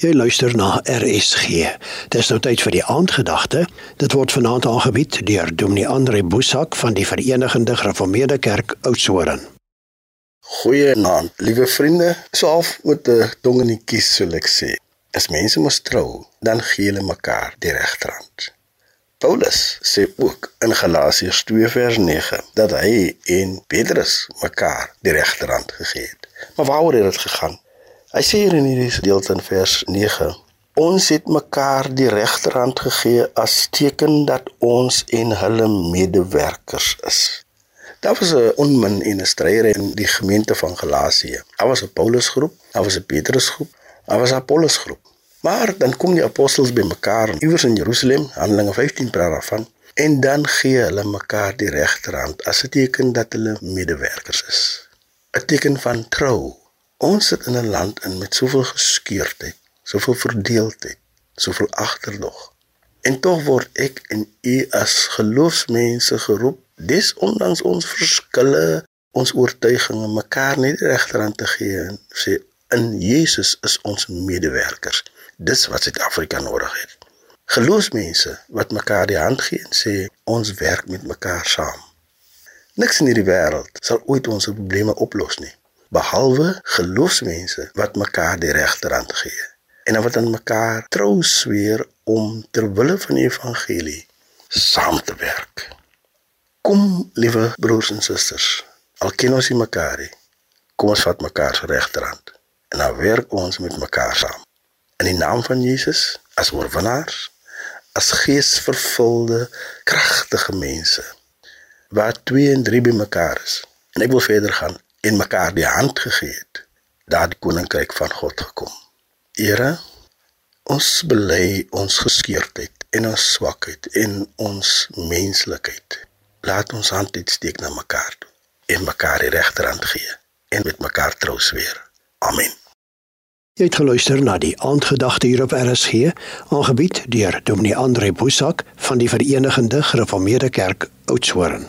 Jy luister na RSG. Dis nou tyd vir die aandgedagte. Dit word vanaand aangebied deur Dominee Andre Boesak van die Verenigde Gereformeerde Kerk Oudtshoorn. Goeienaand, liewe vriende. So half met 'n tong in die kies sou ek sê. As mense mos trou, dan gee hulle mekaar die regterhand. Paulus sê ook in Galasiërs 2 vers 9 dat hy en Petrus mekaar die regterhand gegee het. Maar waaroor het dit gegaan? Hy sê hier in hierdie gedeelte in vers 9: Ons het mekaar die regterhand gegee as teken dat ons en hulle medewerkers is. Daar was 'n onmin en 'n stryer in die gemeente van Galasië. Daar was 'n Paulusgroep, daar was 'n Petrusgroep, daar was 'n Apollusgroep. Maar dan kom die apostels bymekaar iewers in Jerusalem, Handelinge 15 praat daarvan, en dan gee hulle mekaar die regterhand as 'n teken dat hulle medewerkers is. 'n Teken van trou Ons sit in 'n land in met soveel geskeurdheid, soveel verdeeldheid, soveel agterdog. En tog word ek en u as geloofsmense geroep, desondanks ons verskille, ons oortuigings, mekaar net regterhand te gee en sê in Jesus is ons medewerkers. Dis wat Suid-Afrika nodig het. Geloofsmense wat mekaar die hand gee en sê ons werk met mekaar saam. Niks in hierdie wêreld sal ooit ons probleme oplos nie behalwe geloofsmense wat mekaar die regterhand gee en wat aan mekaar trou sweer om ter wille van die evangelie saam te werk. Kom, liewe broers en susters, al ken ons mekaar nie, kom ons vat mekaar se regterhand en dan werk ons met mekaar saam. In die naam van Jesus as oorwinnaars, as geesvervulde, kragtige mense waar twee en drie by mekaar is. En ek wil verder gaan en mekaar die hand gegee het, daar die koninkryk van God gekom. Here, ons bely ons geskeurdheid en ons swakheid en ons menslikheid. Laat ons hand uitsteek na mekaar toe en mekaar die regterhand gee en met mekaar trou sweer. Amen. Jy het geluister na die aandgedagte hier op RSG, aangebied deur Dominee Andre Boesak van die Verenigde Gereformeerde Kerk Oudtshoorn.